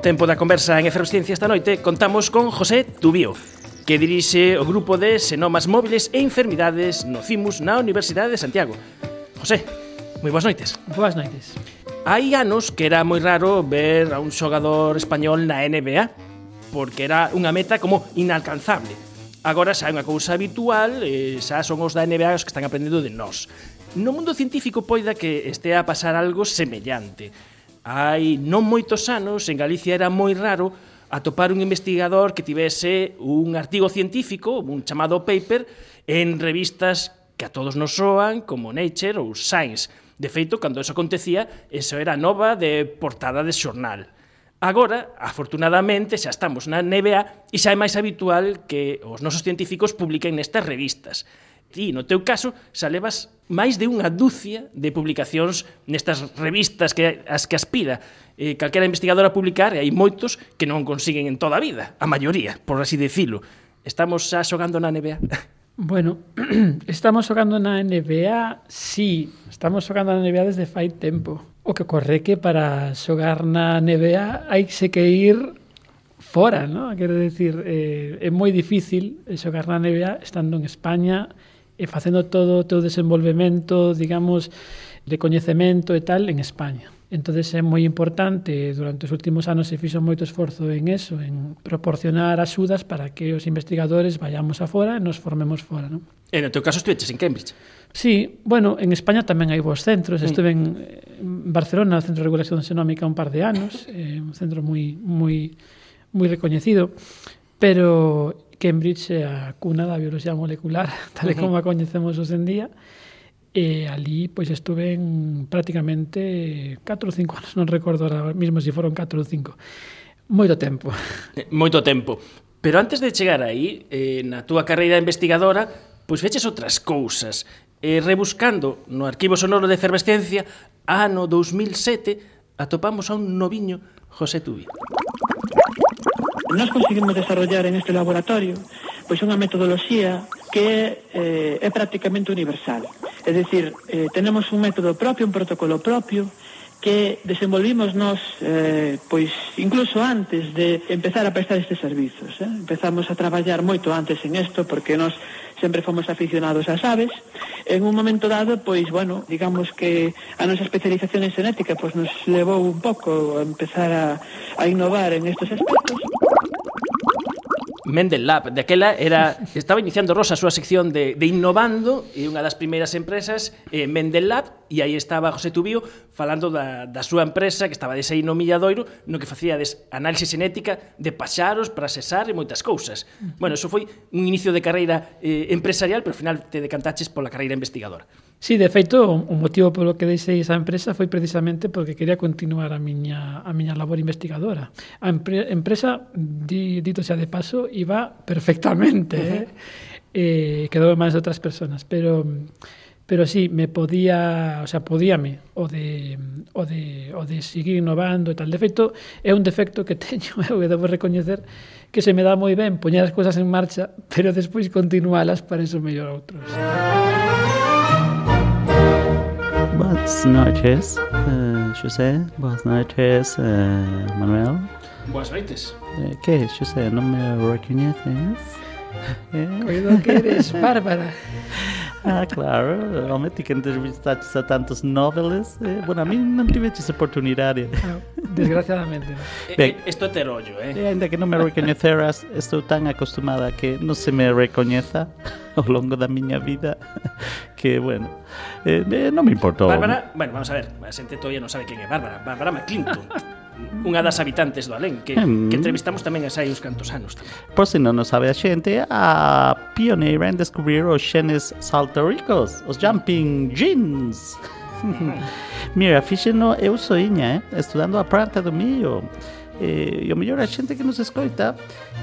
Tempo da conversa en Efervesciencia esta noite contamos con José Tubío, que dirixe o grupo de Senomas Móviles e Enfermidades no CIMUS na Universidade de Santiago. José, moi boas noites. Boas noites. Hai anos que era moi raro ver a un xogador español na NBA, porque era unha meta como inalcanzable. Agora xa é unha cousa habitual, e xa son os da NBA os que están aprendendo de nós. No mundo científico poida que estea a pasar algo semellante hai non moitos anos en Galicia era moi raro atopar un investigador que tivese un artigo científico, un chamado paper, en revistas que a todos nos soan, como Nature ou Science. De feito, cando eso acontecía, eso era nova de portada de xornal. Agora, afortunadamente, xa estamos na NBA e xa é máis habitual que os nosos científicos publiquen nestas revistas ti, no teu caso, xa levas máis de unha dúcia de publicacións nestas revistas que as que aspira eh, calquera investigador a publicar, e hai moitos que non consiguen en toda a vida, a maioría, por así decirlo. Estamos xa xogando na NBA. Bueno, estamos xogando na NBA, sí, estamos xogando na NBA desde fai tempo. O que corre que para xogar na NBA hai se que ir fora, ¿no? Quero decir, eh, é moi difícil xogar na NBA estando en España, e facendo todo o teu desenvolvemento, digamos, de coñecemento e tal en España. Entonces é moi importante, durante os últimos anos se fixo moito esforzo en eso, en proporcionar axudas para que os investigadores vayamos afora e nos formemos fora, non? E no teu caso estuveches en Cambridge? Sí, bueno, en España tamén hai vos centros. Estuve en Barcelona, no Centro de Regulación Xenómica un par de anos, eh, un centro moi moi moi recoñecido, pero Cambridge é a cuna da bioloxía molecular, tal uh -huh. como a coñecemos hoxe en día, e ali pois estuve en prácticamente 4 ou 5 anos, non recordo ahora mismo se si foron 4 ou 5. Moito tempo. Eh, moito tempo. Pero antes de chegar aí, eh, na túa carreira investigadora, pois feches outras cousas. Eh, rebuscando no Arquivo Sonoro de Efervescencia, ano 2007, atopamos a un noviño José Tubi. Nós conseguimos desarrollar en este laboratorio pois unha metodoloxía que eh, é prácticamente universal. É dicir, eh, tenemos un método propio, un protocolo propio, que desenvolvimos nos eh, pois incluso antes de empezar a prestar estes servizos eh? empezamos a traballar moito antes en isto porque nós sempre fomos aficionados ás aves en un momento dado pois bueno digamos que a nosa especialización en xenética pois nos levou un pouco a empezar a, a innovar en estes aspectos Mendel Lab. Daquela era estaba iniciando Rosa a súa sección de, de innovando e unha das primeiras empresas eh, Mendel Lab e aí estaba José Tubío falando da, da súa empresa que estaba dese no Milladoiro no que facía des análise xenética de paxaros para cesar e moitas cousas. Bueno, eso foi un inicio de carreira eh, empresarial, pero ao final te decantaches pola carreira investigadora. Sí, de feito, o motivo polo que deixei esa empresa foi precisamente porque quería continuar a miña, a miña labor investigadora. A empre, empresa, di, dito xa de paso, iba perfectamente, uh -huh. eh? eh quedou máis de outras personas, pero pero sí, me podía, o sea, podíame o de, o de, o de seguir innovando e tal. De feito, é un defecto que teño, eu debo recoñecer, que se me dá moi ben poñer as cousas en marcha, pero despois continualas para eso mellor outros. Buenas noches, uh, José. Buenas noches, uh, Manuel. Buenas noites. Uh, ¿Qué, José? ¿No me reconoces? Eh? Cuido que eres Bárbara. Ah, claro, realmente que entrevistaste a tantos noveles eh, Bueno, a mí non tiveches oportunidade ah, Desgraciadamente no. Ben, Isto é ter ollo, eh? Ainda que non me recoñeceras Estou tan acostumada que non se me recoñeza Ao longo da miña vida Que, bueno, eh, non me importou Bárbara, bueno, vamos a ver A xente todavía non sabe quen é Bárbara Bárbara McClinton unha das habitantes do Alén que, mm. que entrevistamos tamén hai uns cantos anos tamén. Por se non o sabe a xente a pioneira en descubrir os xenes saltaricos os jumping jeans Mira, fixeno eu soiña, eh? estudando a planta do millo eh, e o mellor a xente que nos escoita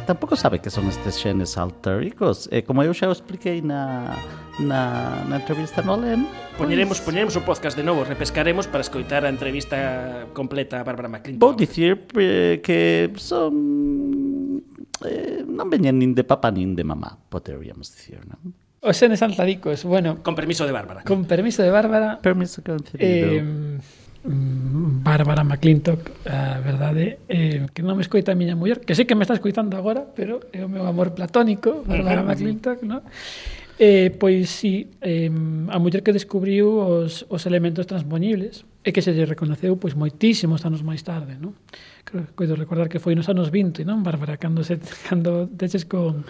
tampouco sabe que son estes xenes altéricos. Eh, como eu xa o expliquei na, na, na entrevista no Alem... Pois... Poñeremos, poñeremos o podcast de novo, repescaremos para escoitar a entrevista completa a Bárbara McClinton. Vou dicir eh, que son... Eh, non veñen nin de papá nin de mamá, poderíamos dicir, non? Os xenes altaricos, bueno... Con permiso de Bárbara. Con permiso de Bárbara... Permiso concedido. Eh, Mm, Bárbara McClintock, a verdade, eh, que non me escoita a miña muller, que sei que me está escoitando agora, pero é o meu amor platónico, Bárbara McClintock, non? Eh, pois sí, eh, a muller que descubriu os, os elementos transponibles e que se lle reconoceu pois moitísimos anos máis tarde, non? Creo que coido recordar que foi nos anos 20, non, Bárbara, cando se cando deches con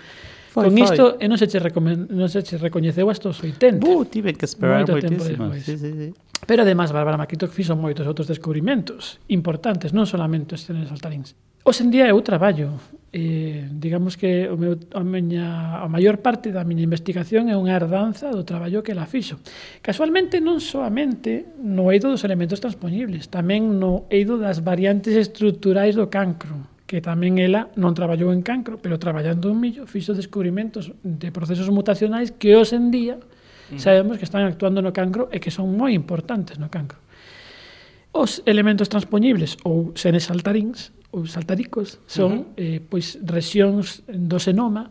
Foi, Con foi. isto, e non se che, non se che recoñeceu hasta os 80. Bu, tive que esperar Moito moitísimo. Sí, sí, sí. Pero además, Bárbara Maquito fixo moitos outros descubrimentos importantes, non solamente os trenes saltaríns. Hoxe en día eu traballo, eh, digamos que o meu, a, miña, a maior parte da miña investigación é unha herdanza do traballo que la fixo. Casualmente non soamente no eido dos elementos transponibles, tamén no eido das variantes estruturais do cancro, que tamén ela non traballou en cancro, pero traballando en millo, fixo descubrimentos de procesos mutacionais que hoxe en día mm. sabemos que están actuando no cancro e que son moi importantes no cancro. Os elementos transpoñibles ou senes saltaríns ou saltaricos son uh -huh. eh, pois rexións do senoma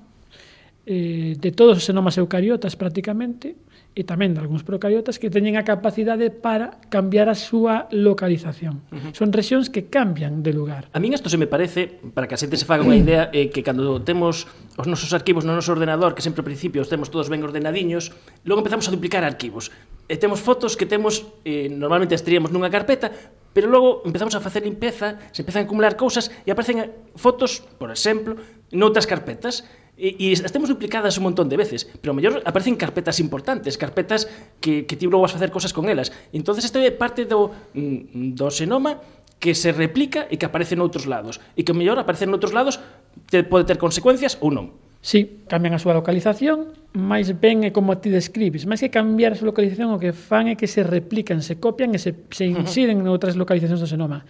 eh, de todos os senomas eucariotas prácticamente e tamén de algúns procariotas que teñen a capacidade para cambiar a súa localización. Uh -huh. Son rexións que cambian de lugar. A min isto se me parece, para que a xente se faga unha idea, é eh, que cando temos os nosos arquivos no noso ordenador, que sempre ao principio os temos todos ben ordenadiños, logo empezamos a duplicar arquivos. E temos fotos que temos, eh, normalmente as teríamos nunha carpeta, pero logo empezamos a facer limpeza, se empezan a acumular cousas e aparecen fotos, por exemplo, noutras carpetas E, e as temos duplicadas un montón de veces, pero ao mellor aparecen carpetas importantes, carpetas que, que ti logo vas facer cosas con elas. entonces isto é parte do, mm, do xenoma que se replica e que aparece noutros lados. E que ao mellor aparece noutros lados te pode ter consecuencias ou non. Sí, cambian a súa localización, máis ben é como ti describes, máis que cambiar a súa localización o que fan é que se replican, se copian e se, se inciden noutras en outras localizacións do xenoma.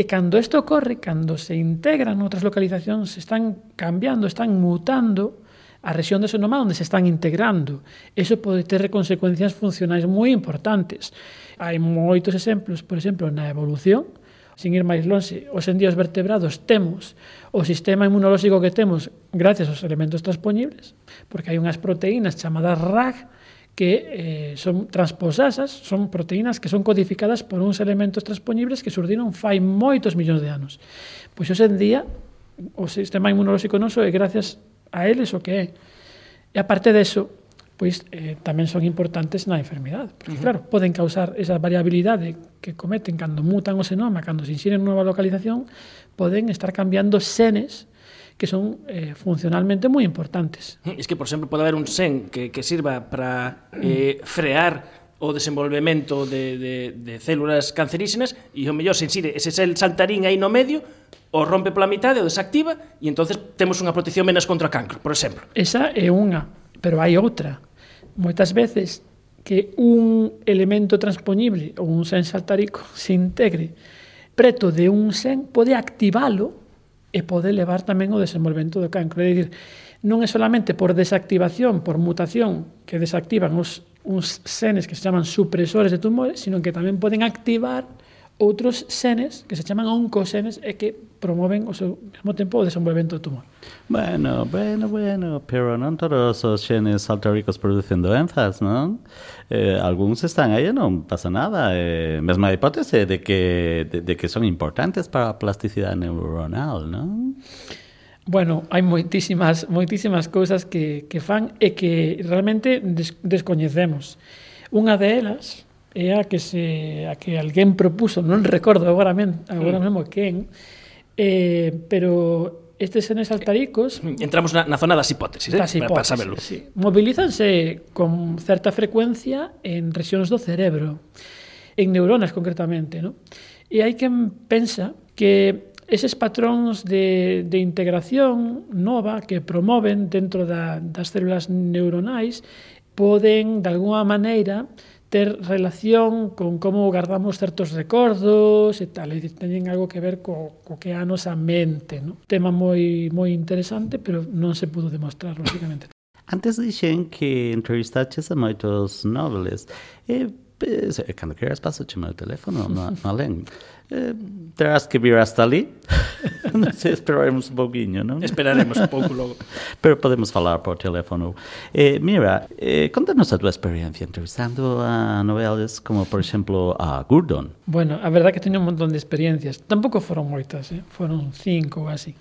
E cando isto ocorre, cando se integran outras localizacións, están cambiando, están mutando a rexión do xenoma onde se están integrando. Eso pode ter consecuencias funcionais moi importantes. Hai moitos exemplos, por exemplo, na evolución, sin ir máis longe, os en vertebrados temos o sistema inmunolóxico que temos gracias aos elementos transpoñibles, porque hai unhas proteínas chamadas RAG que eh, son transposasas, son proteínas que son codificadas por uns elementos transponibles que surdiron fai moitos millóns de anos. Pois hoxe en día o sistema inmunolóxico noso é gracias a eles o que é. E aparte deso, pois eh, tamén son importantes na enfermidade. Porque, uh -huh. claro, poden causar esa variabilidade que cometen cando mutan o senoma, cando se insiren nova localización, poden estar cambiando senes que son eh, funcionalmente moi importantes. Mm, es que, por exemplo, pode haber un sen que, que sirva para eh, frear o desenvolvemento de, de, de células cancerígenas e o mellor se insire ese sel saltarín aí no medio o rompe pola mitade, o desactiva e entonces temos unha protección menos contra o cancro, por exemplo. Esa é unha, pero hai outra. Moitas veces que un elemento transpoñible ou un sen saltarico se integre preto de un sen pode activalo e pode levar tamén o desenvolvemento do cancro. É dicir, non é solamente por desactivación, por mutación, que desactivan os uns senes que se chaman supresores de tumores, sino que tamén poden activar outros senes que se chaman oncosenes e que promoven o seu mesmo tempo o desenvolvemento do tumor. Bueno, bueno, bueno, pero non todos os xenes altaricos producen doenzas, non? Eh, algúns están aí e non pasa nada. Eh, mesma hipótese de que, de, de que son importantes para a plasticidade neuronal, non? Bueno, hai moitísimas, moitísimas cousas que, que fan e que realmente des, descoñecemos. Unha delas, é a que se a que alguén propuso, non recordo agora, men, agora mm. mesmo quen, eh, pero estes senes altaricos... Eh, entramos na, na zona das hipóteses, eh, das eh? hipóteses para saberlo. Sí. Movilízanse con certa frecuencia en regións do cerebro, en neuronas concretamente, ¿no? E hai quen pensa que eses patróns de, de integración nova que promoven dentro da, das células neuronais poden, de alguma maneira, ter relación con como guardamos certos recordos e tal, e teñen algo que ver co, co que é a nosa mente, no? Tema moi moi interesante, pero non se pudo demostrar, lógicamente. Antes dixen que entrevistaches a moitos nobles. E cando queiras pásachame o teléfono, no, no alén. Eh, terás que vir hasta ali. non sei, esperaremos un pouquinho, non? Esperaremos un pouco logo. Pero podemos falar por teléfono. Eh, mira, eh, contanos a tua experiencia entrevistando a novelas como, por exemplo, a Gurdon. Bueno, a verdad que teño un montón de experiencias. Tampouco foron moitas, eh? foron cinco ou así.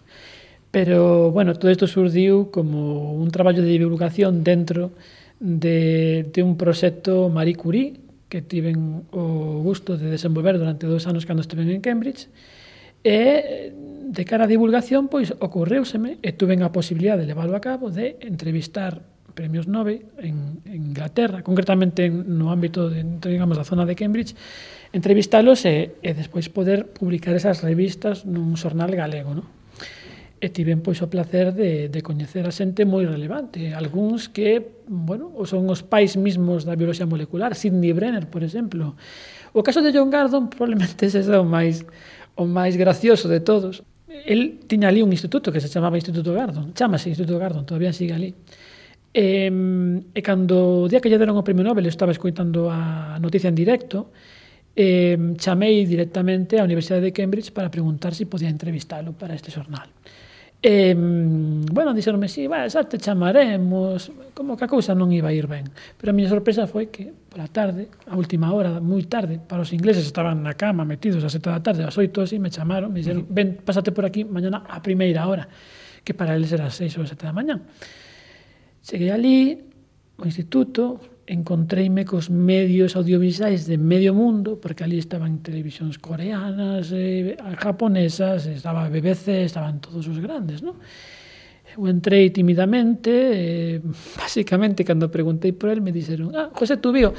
Pero, bueno, todo isto surdiu como un traballo de divulgación dentro de, de un proxecto Marie Curie, que tiven o gusto de desenvolver durante dous anos cando estiven en Cambridge, e de cara a divulgación, pois, ocorreuseme, e tuven a posibilidade de leválo a cabo, de entrevistar premios Nobel en, en Inglaterra, concretamente no ámbito de, digamos, da zona de Cambridge, entrevistalos e, e despois poder publicar esas revistas nun xornal galego, non? e tiven pois o placer de, de coñecer a xente moi relevante, algúns que, bueno, son os pais mismos da bioloxía molecular, Sidney Brenner, por exemplo. O caso de John Gardon probablemente ese é o máis o máis gracioso de todos. El tiña ali un instituto que se chamaba Instituto Gardon, chamase Instituto Gardon, todavía sigue ali. E, e cando o día que lle deron o premio Nobel estaba escoitando a noticia en directo, eh, chamei directamente á Universidade de Cambridge para preguntar se si podía entrevistalo para este xornal. E, bueno, dixeronme, sí, va, xa te chamaremos, como que a cousa non iba a ir ben. Pero a miña sorpresa foi que pola tarde, a última hora, moi tarde, para os ingleses estaban na cama metidos a sete da tarde, as oito así, me chamaron, me dixeron, uh -huh. ven, pásate por aquí mañana a primeira hora, que para eles era as seis ou sete da mañá. Cheguei ali, ao instituto, encontreime cos medios audiovisuais de medio mundo, porque ali estaban televisións coreanas, eh, japonesas, estaba BBC, estaban todos os grandes, non? Eu entrei timidamente, eh, basicamente cando preguntei por el me dixeron, ah, José Tubío,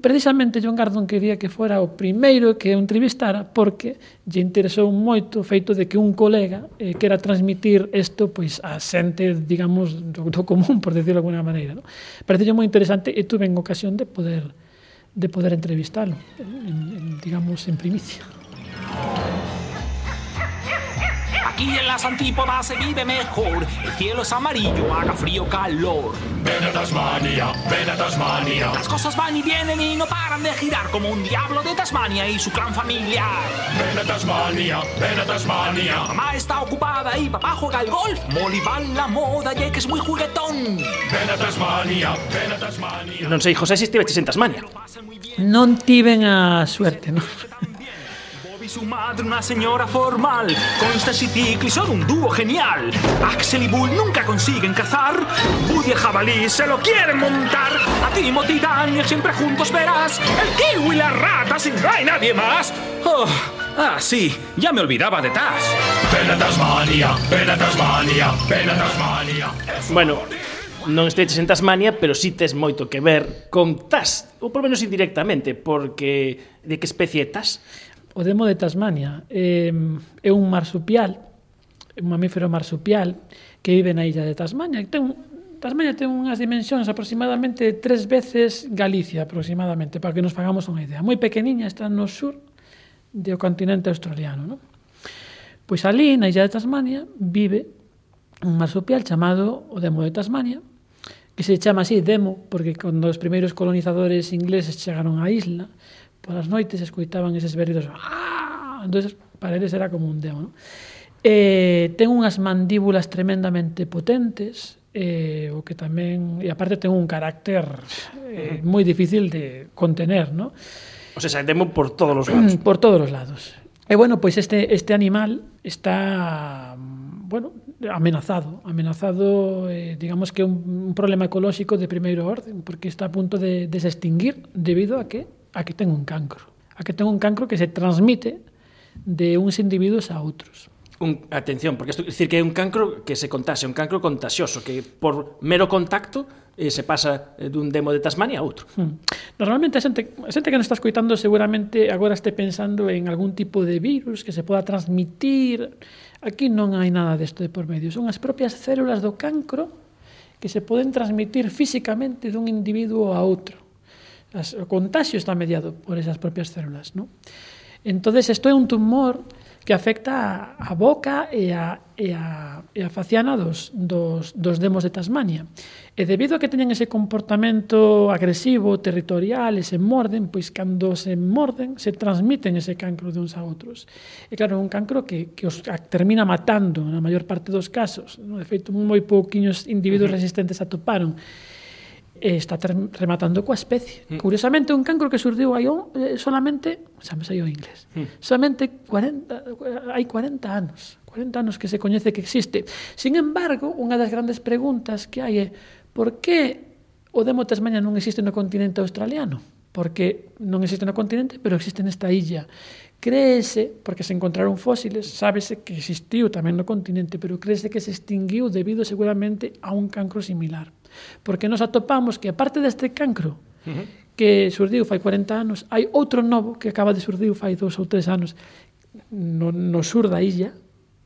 precisamente John Gardon quería que fora o primeiro que o entrevistara porque lle interesou moito o feito de que un colega eh, quera transmitir isto pois a xente, digamos, do, do común, por decirlo de alguna maneira. No? Parece moi interesante e tuve en ocasión de poder de poder entrevistalo, en, en, digamos, en primicia. Aquí en las antípodas se vive mejor. El cielo es amarillo, haga frío, calor. Ven a Tasmania, ven a Tasmania. Las cosas van y vienen y no paran de girar como un diablo de Tasmania y su clan familiar. Ven a Tasmania, ven a Tasmania. Mamá está ocupada y papá juega al golf. Molly va en la moda y que es muy juguetón. Ven a Tasmania, ven a Tasmania. Non sei, José, se estiveches en Tasmania. Non tiven a suerte, non? Su madre una señora formal. Constance y Tickly son un dúo genial. Axel y Bull nunca consiguen cazar. Woody el jabalí se lo quieren montar. A Timothy y Daniel siempre juntos verás. El kiwi y las ratas y no hay nadie más. Oh, ah, sí, ya me olvidaba de Taz. Ven a Tasmania, ven a Tasmania, ven a Tasmania. Bueno, non esteches en Tasmania, pero sí tes moito que ver con Tas, ou por menos indirectamente, porque de que especie é Tas? o demo de Tasmania eh, é un marsupial, un mamífero marsupial que vive na illa de Tasmania. Ten, Tasmania ten unhas dimensións aproximadamente tres veces Galicia, aproximadamente, para que nos fagamos unha idea. Moi pequeniña, está no sur do continente australiano. Non? Pois ali, na illa de Tasmania, vive un marsupial chamado o demo de Tasmania, que se chama así demo porque cando os primeiros colonizadores ingleses chegaron á isla, polas noites escoitaban eses berridos ¡Ah! entonces para eles era como un demo ¿no? eh, ten unhas mandíbulas tremendamente potentes eh, o que tamén e aparte ten un carácter eh, moi difícil de contener ¿no? o sea, demo por todos os lados por todos os lados e bueno, pois este, este animal está bueno, amenazado, amenazado, eh, digamos que un, un problema ecolóxico de primeiro orden, porque está a punto de, de se extinguir debido a que a que ten un cancro, a que ten un cancro que se transmite de uns individuos a outros. Un, atención, porque isto dicir que é un cancro que se contaxe, un cancro contagioso, que por mero contacto eh, se pasa eh, dun demo de Tasmania a outro. Hmm. Normalmente a xente, a xente que nos está escoitando seguramente agora este pensando en algún tipo de virus que se poda transmitir. Aquí non hai nada desto de por medio. Son as propias células do cancro que se poden transmitir físicamente dun individuo a outro. As, o contagio está mediado por esas propias células, ¿no? Entonces, isto é un tumor que afecta a, a boca e a, e a, e a faciana dos, dos, dos demos de Tasmania. E debido a que teñen ese comportamento agresivo, territorial, e se morden, pois cando se morden, se transmiten ese cancro de uns a outros. E claro, un cancro que, que os termina matando na maior parte dos casos. No? De feito, moi pouquiños individuos resistentes atoparon e está rematando coa especie. Mm. Curiosamente, un cancro que surdiu hai on, eh, solamente, xa me saiu inglés, mm. solamente 40, eh, hai 40 anos, 40 anos que se coñece que existe. Sin embargo, unha das grandes preguntas que hai é por que o demo Tasmania non existe no continente australiano? Porque non existe no continente, pero existe nesta illa. Créese, porque se encontraron fósiles, sábese que existiu tamén no continente, pero créese que se extinguiu debido seguramente a un cancro similar. Porque nos atopamos que, aparte deste cancro, uh -huh. que surdiu fai 40 anos, hai outro novo que acaba de surdir fai dous ou tres anos no, no sur da illa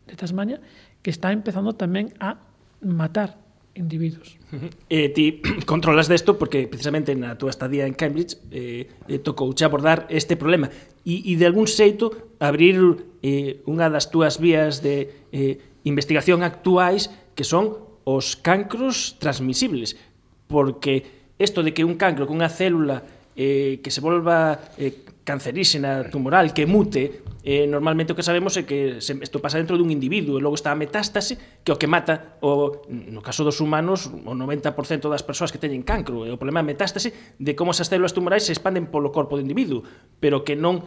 de Tasmania, que está empezando tamén a matar individuos. Uh -huh. Eh, ti controlas desto porque precisamente na túa estadía en Cambridge eh, eh tocouche abordar este problema e, e de algún xeito abrir eh, unha das túas vías de eh, investigación actuais que son os cancros transmisibles, porque isto de que un cancro cunha célula eh, que se volva eh, canceríxena, tumoral, que mute, eh, normalmente o que sabemos é que se, isto pasa dentro dun individuo e logo está a metástase que o que mata, o, no caso dos humanos, o 90% das persoas que teñen cancro. E o problema é a metástase de como esas células tumorais se expanden polo corpo do individuo, pero que non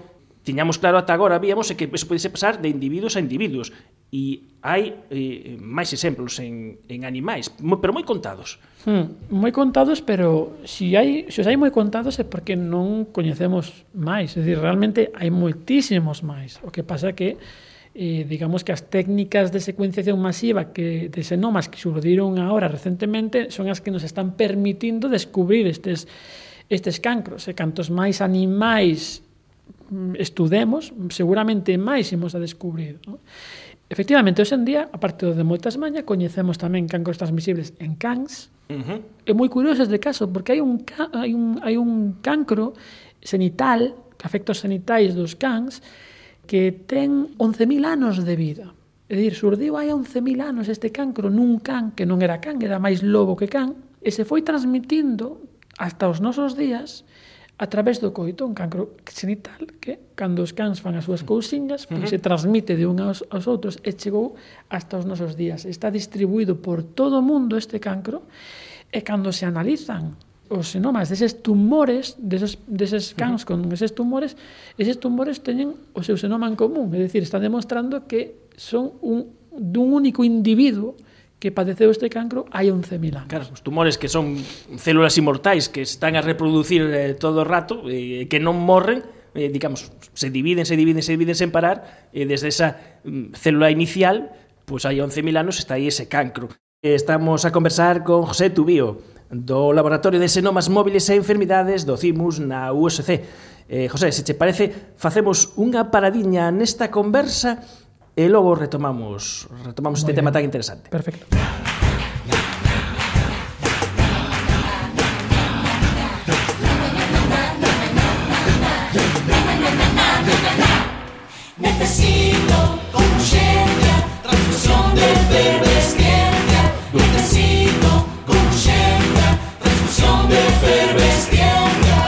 tiñamos claro ata agora, víamos que eso podese pasar de individuos a individuos. E hai eh, máis exemplos en, en animais, moi, pero moi contados. Hmm, moi contados, pero se si hai, se os hai moi contados é porque non coñecemos máis. É dicir, realmente hai moitísimos máis. O que pasa que eh, digamos que as técnicas de secuenciación masiva que de xenomas que surdiron agora recentemente son as que nos están permitindo descubrir estes estes cancros e cantos máis animais Mm, estudemos, seguramente máis imos a descubrir. Non? Efectivamente, hoxe en día, a parte de moitas maña, coñecemos tamén cancros transmisibles en cans. Uh -huh. É moi curioso este caso, porque hai un, hai un, hai un cancro senital, afectos senitais dos cans, que ten 11.000 anos de vida. É dicir, surdiu hai 11.000 anos este cancro nun can que non era can, era máis lobo que can, e se foi transmitindo hasta os nosos días a través do coito, un cancro genital que cando os cans fan as súas cousiñas, pois uh -huh. se transmite de un aos, aos outros e chegou hasta os nosos días. Está distribuído por todo o mundo este cancro e cando se analizan os xenomas deses tumores, deses, deses cans uh -huh. con eses tumores, eses tumores teñen o seu xenoma en común, é dicir, está demostrando que son un dun único individuo que padeceu este cancro hai 11.000 anos. Claro, os tumores que son células inmortais que están a reproducir eh, todo o rato, eh, que non morren, eh, digamos, se dividen, se dividen, se dividen sen parar, eh, desde esa mm, célula inicial, pois pues, hai 11.000 anos está aí ese cancro. Estamos a conversar con José Tubío, do Laboratorio de Xenomas Móviles e Enfermidades do CIMUS na USC. Eh, José, se che parece, facemos unha paradiña nesta conversa e logo retomamos retomamos Muy este bien. tema tan interesante. Perfecto. Necesito con urgencia transfusión de efervescencia. Necesito con urgencia transfusión de efervescencia.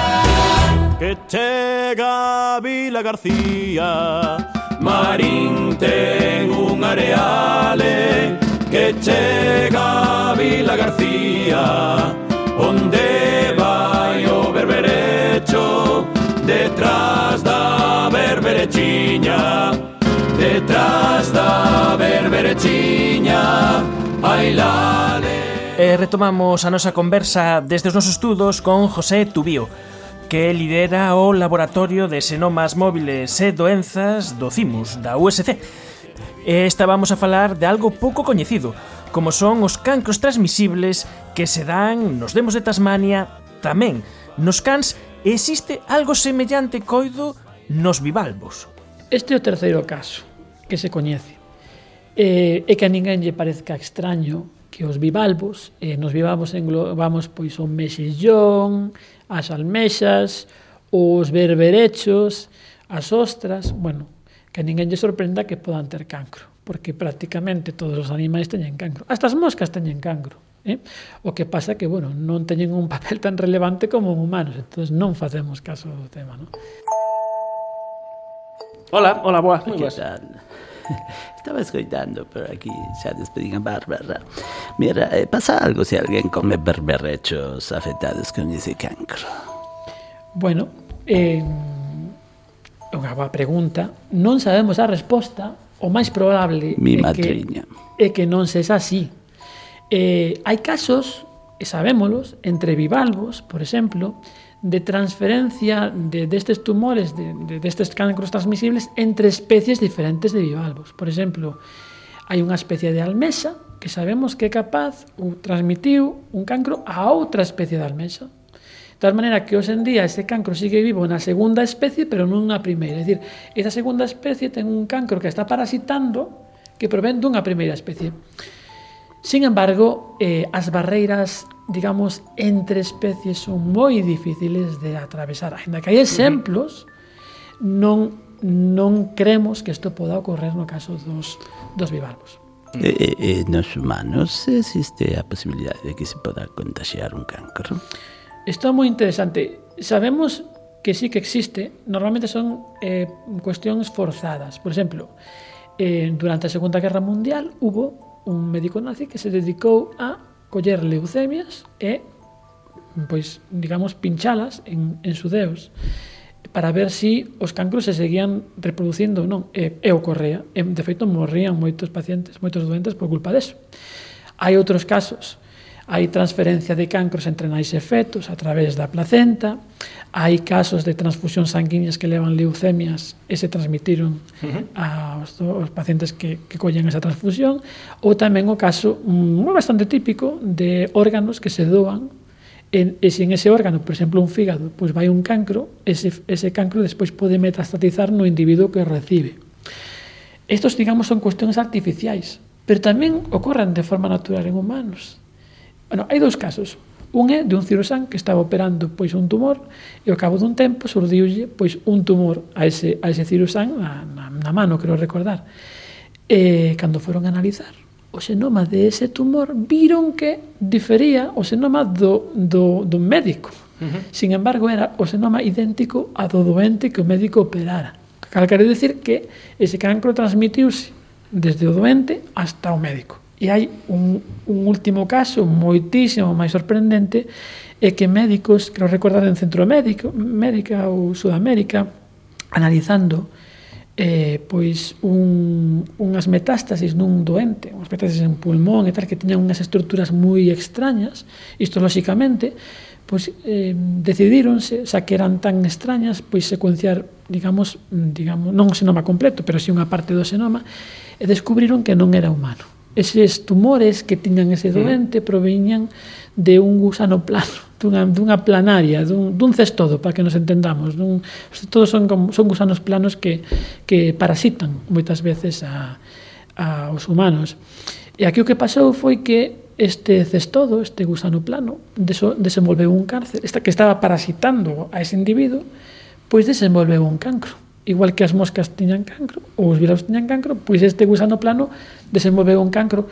Que llega Vila García Marín ten un areale que chega a Vila García onde vai o berberecho detrás da berberechiña detrás da berberechiña bailale. E retomamos a nosa conversa desde os nosos estudos con José Tubío que lidera o Laboratorio de Xenomas Móviles e Doenzas do CIMUS, da USC. Esta vamos a falar de algo pouco coñecido, como son os cancros transmisibles que se dan nos demos de Tasmania tamén. Nos cans existe algo semellante coido nos bivalvos. Este é o terceiro caso que se coñece. Eh, e que a ninguén lle parezca extraño que os bivalvos eh, nos vivamos englobamos pois o mexillón, as almexas, os berberechos, as ostras, bueno, que ninguén lle sorprenda que podan ter cancro, porque prácticamente todos os animais teñen cancro. Hasta as moscas teñen cancro. Eh? O que pasa que, bueno, non teñen un papel tan relevante como os humanos, entonces non facemos caso do tema, non? Hola, hola, boa. Moi boas. Estaba escoitando por aquí, xa despedín a Bárbara. Mira, eh, pasa algo se alguén come berberrechos afectados con ese cancro? Bueno, eh, unha boa pregunta. Non sabemos a resposta, o máis probable Mi é matriña. que, é que non sexa así. Eh, hai casos, e sabémolos, entre bivalvos, por exemplo, de transferencia de, destes tumores, de, de, destes cancros transmisibles entre especies diferentes de bivalvos. Por exemplo, hai unha especie de almesa que sabemos que é capaz ou transmitiu un cancro a outra especie de almesa. De tal maneira que hoxe en día ese cancro sigue vivo na segunda especie, pero non na primeira. É dicir, esa segunda especie ten un cancro que está parasitando que provén dunha primeira especie. Sin embargo, eh, as barreiras digamos, entre especies son moi difíciles de atravesar. Ainda que hai exemplos, non non cremos que isto poda ocorrer no caso dos, dos bivalvos. Eh, eh, nos humanos existe a posibilidade de que se poda contagiar un cancro? Isto é moi interesante. Sabemos que sí que existe, normalmente son eh, cuestións forzadas. Por exemplo, eh, durante a Segunda Guerra Mundial hubo un médico nazi que se dedicou a coller leucemias e pois digamos pinchalas en, en sudeos para ver si os cancros se seguían reproducindo ou non. E, e ocorrea e de feito morrían moitos pacientes moitos doentes por culpa deso hai outros casos hai transferencia de cancros entre nais e fetos a través da placenta, hai casos de transfusión sanguíneas que levan leucemias e se transmitiron uh -huh. aos, aos pacientes que, que collen esa transfusión, ou tamén o caso moi bastante típico de órganos que se doan en, e se en ese órgano, por exemplo, un fígado, pois vai un cancro, ese, ese cancro despois pode metastatizar no individuo que o recibe. Estos, digamos, son cuestións artificiais, pero tamén ocorren de forma natural en humanos. Bueno, hai dous casos. Un é de un cirurxán que estaba operando pois un tumor e ao cabo dun tempo surdiulle pois un tumor a ese, a ese cirurxán na, na, na mano, creo recordar. E cando foron a analizar o xenoma de ese tumor viron que difería o xenoma do, do, do médico. Uh -huh. Sin embargo, era o xenoma idéntico a do doente que o médico operara. Cal quere decir que ese cancro transmitiuse desde o doente hasta o médico. E hai un, un último caso moitísimo máis sorprendente é que médicos, que recordar en Centro Médico, Médica ou Sudamérica, analizando eh, pois un, unhas metástasis nun doente, unhas metástasis en pulmón e tal, que tiñan unhas estruturas moi extrañas, isto lóxicamente, pois eh, decidíronse, xa que eran tan extrañas, pois secuenciar, digamos, digamos non o xenoma completo, pero si unha parte do xenoma, e descubriron que non era humano eses tumores que tiñan ese mm. doente proveñan de un gusano plano, dunha, dunha planaria, dun, dun cestodo, para que nos entendamos. Dun, todos son, como, son gusanos planos que, que parasitan moitas veces a, a os humanos. E aquí o que pasou foi que este cestodo, este gusano plano, deso, desenvolveu un cáncer, esta, que estaba parasitando a ese individuo, pois desenvolveu un cancro igual que as moscas tiñan cancro ou os virus tiñan cancro, pois este gusano plano desenvolveu un cancro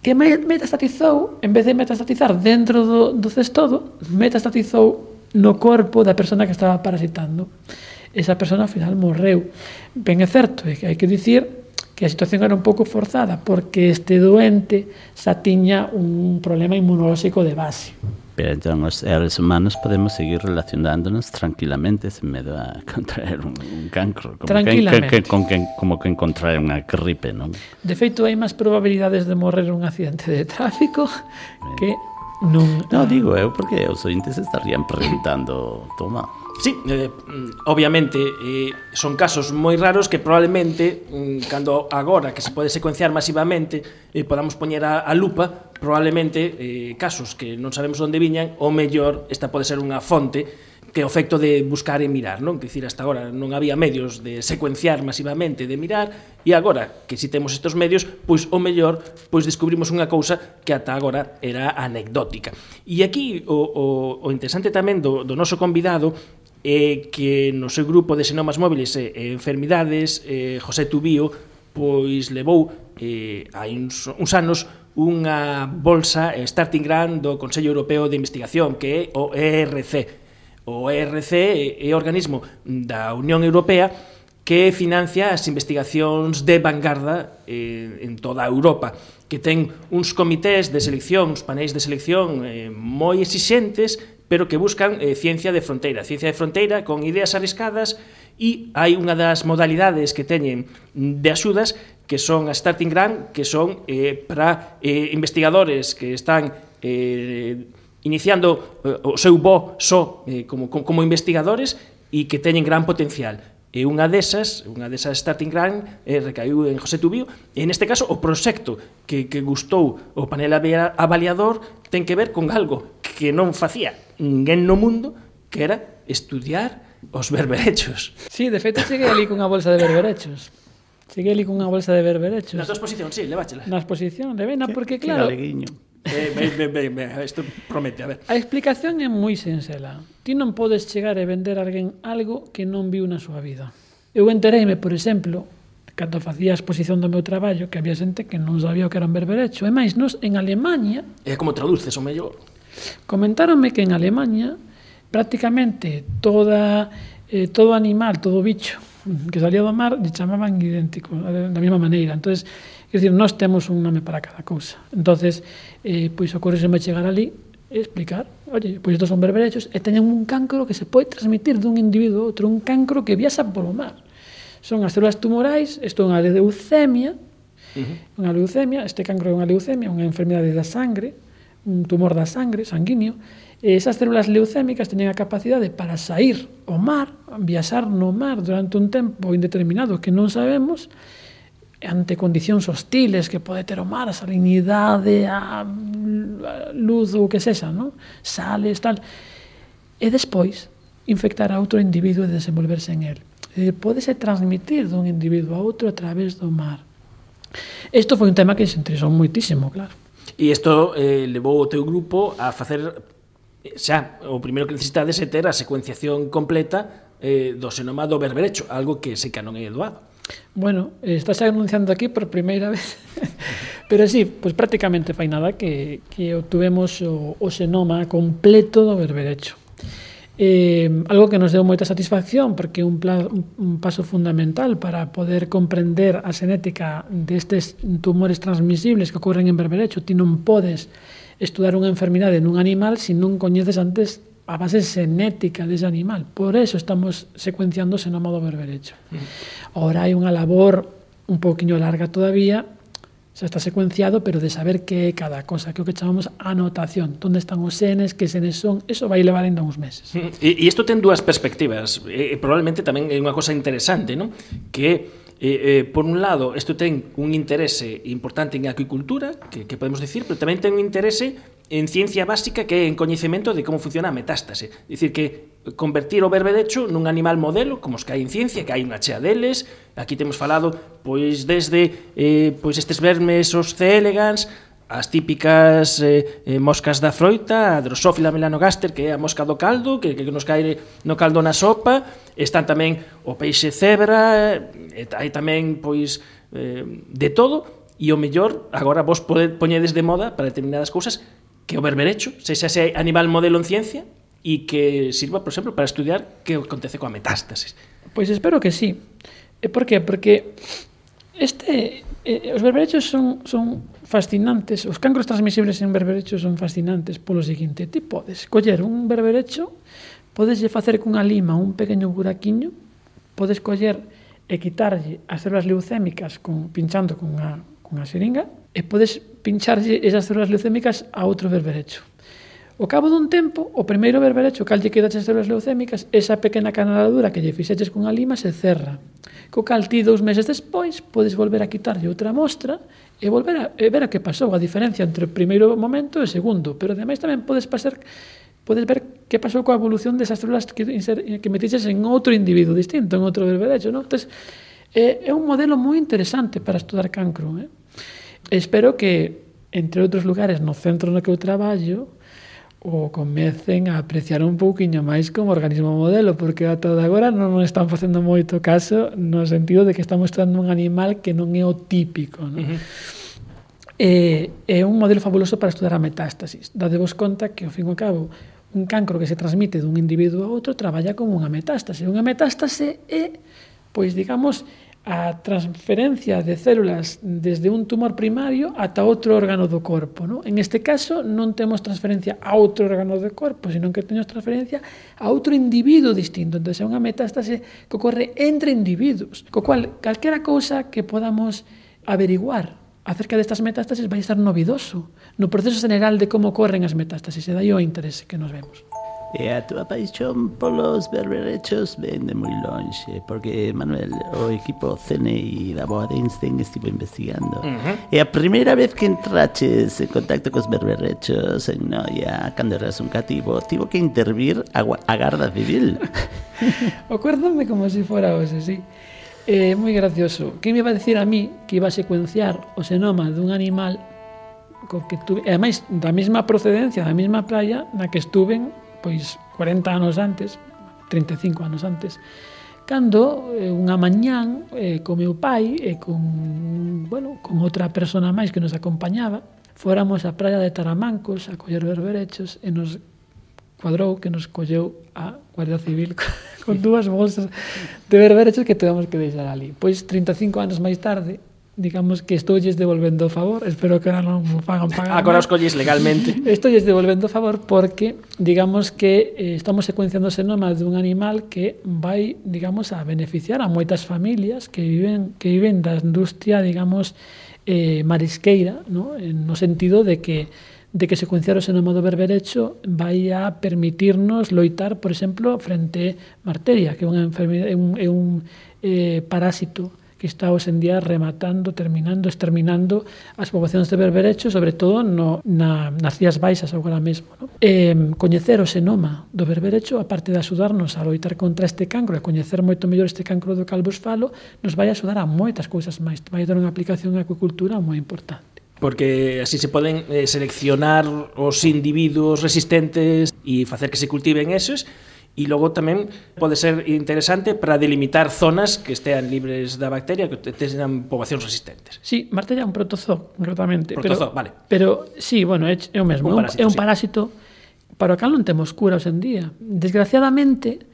que metastatizou, en vez de metastatizar dentro do, do cestodo, metastatizou no corpo da persona que estaba parasitando. Esa persona ao final morreu. Ben é certo, é que hai que dicir que a situación era un pouco forzada, porque este doente xa tiña un problema inmunolóxico de base. Pero seres humanos podemos seguir relacionándonos tranquilamente sen medo a contraer un, un cancro como tranquilamente. Que, que, con que, como que encontrar unha gripe non? de feito hai máis probabilidades de morrer un accidente de tráfico que non... nun... non digo eu porque os ointes estarían preguntando toma Sí, eh, obviamente eh, son casos moi raros que probablemente mm, cando agora que se pode secuenciar masivamente eh, podamos poñer a, a lupa probablemente eh, casos que non sabemos onde viñan ou mellor esta pode ser unha fonte que o efecto de buscar e mirar, non? Que dicir, hasta agora non había medios de secuenciar masivamente, de mirar, e agora que si temos estes medios, pois o mellor, pois descubrimos unha cousa que ata agora era anecdótica. E aquí o, o, o interesante tamén do, do noso convidado e que no seu grupo de senomas móviles e, e enfermidades eh, José Tubío pois levou eh, hai uns, uns anos unha bolsa Starting Grant do Consello Europeo de Investigación que é o ERC o ERC é o organismo da Unión Europea que financia as investigacións de vanguarda eh, en toda a Europa, que ten uns comités de selección, uns panéis de selección eh, moi exixentes pero que buscan eh, ciencia de fronteira, ciencia de fronteira con ideas arriscadas e hai unha das modalidades que teñen de axudas que son a starting grant, que son eh, para eh, investigadores que están eh, iniciando eh, o seu bo só eh, como, como investigadores e que teñen gran potencial. E unha desas, unha desas starting grant eh, recaiu en José Tubío, e neste caso o proxecto que, que gustou o panel avaliador ten que ver con algo que non facía ninguén no mundo que era estudiar os berberechos. Sí, de feito, cheguei ali cunha bolsa de berberechos. Cheguei ali cunha bolsa de berberechos. Na tua exposición, sí, leváchela. Na exposición, levena, porque claro... Eh, ben, ben, ben, ben, isto promete, a ver. A explicación é moi sencela. Ti non podes chegar e vender a alguén algo que non viu na súa vida. Eu entereime, por exemplo, cando facía a exposición do meu traballo, que había xente que non sabía o que era un berberecho. E máis, nos en Alemanha... É como traduces o mellor. Comentáronme que en Alemania prácticamente toda, eh, todo animal, todo bicho que salía do mar lle chamaban idéntico, eh, da mesma maneira. Entonces, quer dicir, nós temos un nome para cada cousa. Entonces, eh, pois ocorreseme chegar ali e explicar, oye, pois estos son berberechos e teñen un cancro que se pode transmitir dun individuo a outro, un cancro que viaxa polo mar. Son as células tumorais, isto é unha leucemia, Uh -huh. Unha leucemia, este cancro é unha leucemia, unha enfermidade da sangre, un tumor da sangre, sanguíneo, e esas células leucémicas teñen a capacidade para sair ao mar, viaxar no mar durante un tempo indeterminado que non sabemos, ante condicións hostiles que pode ter o mar, a salinidade, a luz ou que sexa, non? Sales, tal. E despois, infectar a outro individuo e desenvolverse en él. E podese transmitir dun individuo a outro a través do mar. Isto foi un tema que se interesou moitísimo, claro. E isto eh, levou o teu grupo a facer xa, eh, o primeiro que necesitades é ter a secuenciación completa eh, do xenoma do berberecho, algo que se non é doado. Bueno, estás anunciando aquí por primeira vez. Pero sí, pues prácticamente fai nada que, que obtuvemos o, o xenoma completo do berberecho eh, algo que nos deu moita satisfacción porque un, pla, un, un paso fundamental para poder comprender a xenética destes tumores transmisibles que ocorren en berberecho ti non podes estudar unha enfermidade nun animal se non coñeces antes a base xenética dese animal. Por eso estamos secuenciando o xenoma do berberecho mm. Ora ahora hai unha labor un poquinho larga todavía xa está secuenciado, pero de saber que é cada cosa, que o que chamamos anotación, onde están os senes, que senes son, eso vai levar ainda uns meses. Mm. E isto ten dúas perspectivas, e, e probablemente tamén é unha cosa interesante, non? Que Eh, eh, por un lado, isto ten un interese importante en acuicultura, que, que podemos dicir, pero tamén ten un interese en ciencia básica que é en coñecemento de como funciona a metástase. Dicir que convertir o berberecho nun animal modelo, como os que hai en ciencia, que hai unha chea deles, Aquí temos falado pois desde eh, pois estes vermes os C. elegans as típicas eh, eh, moscas da froita, a drosófila melanogaster, que é a mosca do caldo, que, que nos cae no caldo na sopa, están tamén o peixe cebra, eh, hai tamén pois eh, de todo, e o mellor, agora vos pode, poñedes de moda para determinadas cousas que o berberecho, se xa se animal modelo en ciencia, e que sirva, por exemplo, para estudiar que acontece coa metástasis. Pois espero que sí. E por qué? Porque este eh, eh, os berberechos son son fascinantes, os cancros transmisibles en berberechos son fascinantes polo seguinte, ti podes coller un berberecho, podeslle facer cunha lima un pequeno buraquiño, podes coller e quitarlle as células leucémicas con, pinchando cunha, cunha seringa, e podes pincharlle esas células leucémicas a outro berberecho. O cabo dun tempo, o primeiro berberecho cal lle queda as células leucémicas, esa pequena canaladura que lle fixeches cunha lima se cerra. Co cal ti dous meses despois podes volver a quitarlle outra mostra e volver a e ver a que pasou, a diferencia entre o primeiro momento e o segundo, pero ademais tamén podes pasar podes ver que pasou coa evolución desas células que, que metiches en outro individuo distinto, en outro berberecho, non? Entón, é, é un modelo moi interesante para estudar cancro, eh? Espero que, entre outros lugares, no centro no que eu traballo, o comecen a apreciar un pouquiño máis como organismo modelo, porque ata de agora non nos están facendo moito caso no sentido de que estamos estudando un animal que non é o típico. Non? Uh eh, -huh. É, é un modelo fabuloso para estudar a metástasis. Dadevos conta que, ao fin e ao cabo, un cancro que se transmite dun individuo a outro traballa como unha metástase. Unha metástase é, pois, digamos, a transferencia de células desde un tumor primario ata outro órgano do corpo. ¿no? En este caso non temos transferencia a outro órgano do corpo, senón que temos transferencia a outro individuo distinto. Entón, é unha metástase que ocorre entre individuos, co cual calquera cousa que podamos averiguar acerca destas metástases vai estar novidoso no proceso general de como ocorren as metástases e dai o interese que nos vemos. E a túa paixón polos berberechos ven de moi lonxe Porque, Manuel, o equipo CNI da Boa de Einstein estivo investigando. Uh -huh. E a primeira vez que entraches en contacto cos berberechos en Noia Cando eras un cativo, tivo que intervir a, a Garda Civil. Acuérdame como se si fora hoxe, sí. É eh, moi gracioso. Que me iba a decir a mí que iba a secuenciar o senoma dun animal co que tuve, e ademais da mesma procedencia, da mesma praia na que estuven pois 40 anos antes, 35 anos antes, cando eh, unha mañán eh, co meu pai e eh, con, bueno, con outra persona máis que nos acompañaba, fóramos á praia de Taramancos a coller berberechos e nos cuadrou que nos colleu a Guardia Civil con dúas bolsas de berberechos que tivemos que deixar ali. Pois 35 anos máis tarde, digamos que estoulles devolvendo o favor, espero que non me fagan pagar. Agora os colles legalmente. Estoulles devolvendo o favor porque, digamos que eh, estamos secuenciando o senoma dun animal que vai, digamos, a beneficiar a moitas familias que viven que viven da industria, digamos, eh, marisqueira, no? no sentido de que de que secuenciar o senoma do berberecho vai a permitirnos loitar, por exemplo, frente a marteria, que é unha enfermedade, é un, é un eh, parásito que está hoxe en día rematando, terminando, exterminando as poboacións de berberecho, sobre todo no, na, nas Rías Baixas agora mesmo. No? E, coñecer o xenoma do berberecho, aparte de axudarnos a loitar contra este cancro e coñecer moito mellor este cancro do calvos falo, nos vai axudar a moitas cousas máis. Vai dar unha aplicación á acuicultura moi importante porque así se poden eh, seleccionar os individuos resistentes e facer que se cultiven esos e logo tamén pode ser interesante para delimitar zonas que estean libres da bacteria, que teñan poboacións resistentes. Sí, martella é un protozoo, concretamente. Protozoo, pero, vale. Pero, sí, bueno, é, é o mesmo. Un parásito, é un parásito sí. para o cal non temos cura hoxe en día. Desgraciadamente,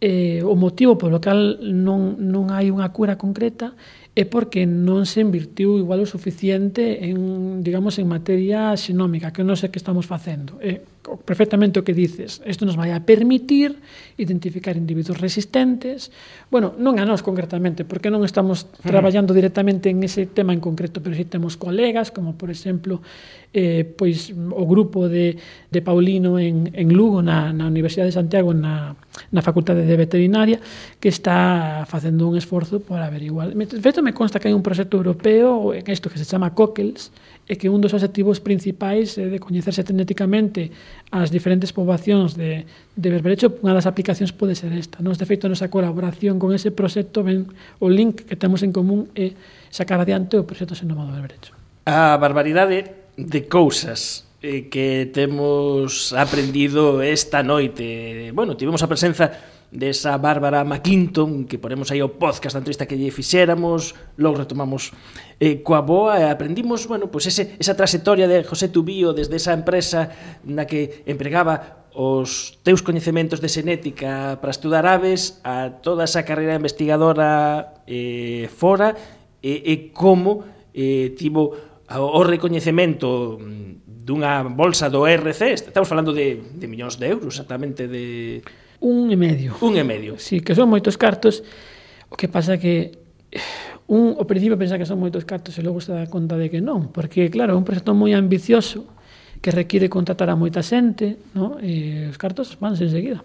eh, o motivo polo cal non, non hai unha cura concreta é porque non se invirtiu igual o suficiente en, digamos, en materia xenómica, que non sei que estamos facendo. Eh, perfectamente o que dices. Isto nos vai a permitir identificar individuos resistentes. Bueno, non a nós concretamente, porque non estamos mm. traballando directamente en ese tema en concreto, pero si temos colegas, como por exemplo eh, pois, o grupo de, de Paulino en, en Lugo, na, na Universidade de Santiago, na, na Facultade de Veterinaria, que está facendo un esforzo por averiguar. De feito, me consta que hai un proxecto europeo en isto que se chama COCELS, e que un dos objetivos principais é de coñecerse tecnéticamente as diferentes poboacións de, de Berberecho, unha das aplicacións pode ser esta. Nos, de feito, nosa colaboración con ese proxecto, ben, o link que temos en común é sacar adiante o proxecto Senomado Berberecho. A barbaridade de cousas eh, que temos aprendido esta noite. Bueno, tivemos a presenza desa Bárbara McClinton que ponemos aí o podcast da entrevista que lle fixéramos logo retomamos eh, coa boa e aprendimos bueno, pues ese, esa trayectoria de José Tubío desde esa empresa na que empregaba os teus coñecementos de xenética para estudar aves a toda esa carreira investigadora eh, fora e, e como eh, tivo o recoñecemento dunha bolsa do RC, estamos falando de, de millóns de euros exactamente de Un e medio. Un e medio. Sí, que son moitos cartos, o que pasa que un ao principio pensa que son moitos cartos e logo se dá conta de que non, porque claro, é un proxecto moi ambicioso que require contratar a moita xente, no? e os cartos vanse enseguida.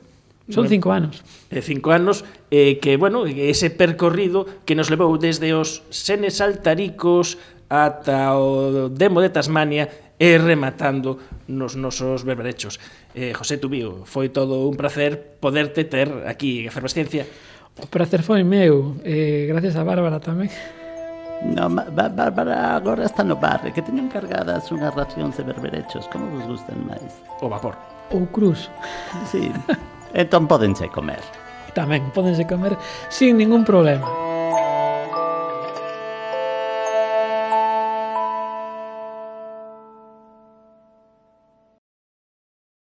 Son cinco anos. E cinco anos eh, que, bueno, ese percorrido que nos levou desde os senes altaricos ata o demo de Tasmania e rematando nos nosos berberechos. Eh, José Tubío, foi todo un placer poderte ter aquí en Efervesciencia. O placer foi meu, eh, gracias a Bárbara tamén. No, Bárbara agora está no bar, que teñen cargadas unhas racións de berberechos, como vos gustan máis? O vapor. Ou cruz. Sí, entón podense comer. Tamén, podense comer sin ningún problema.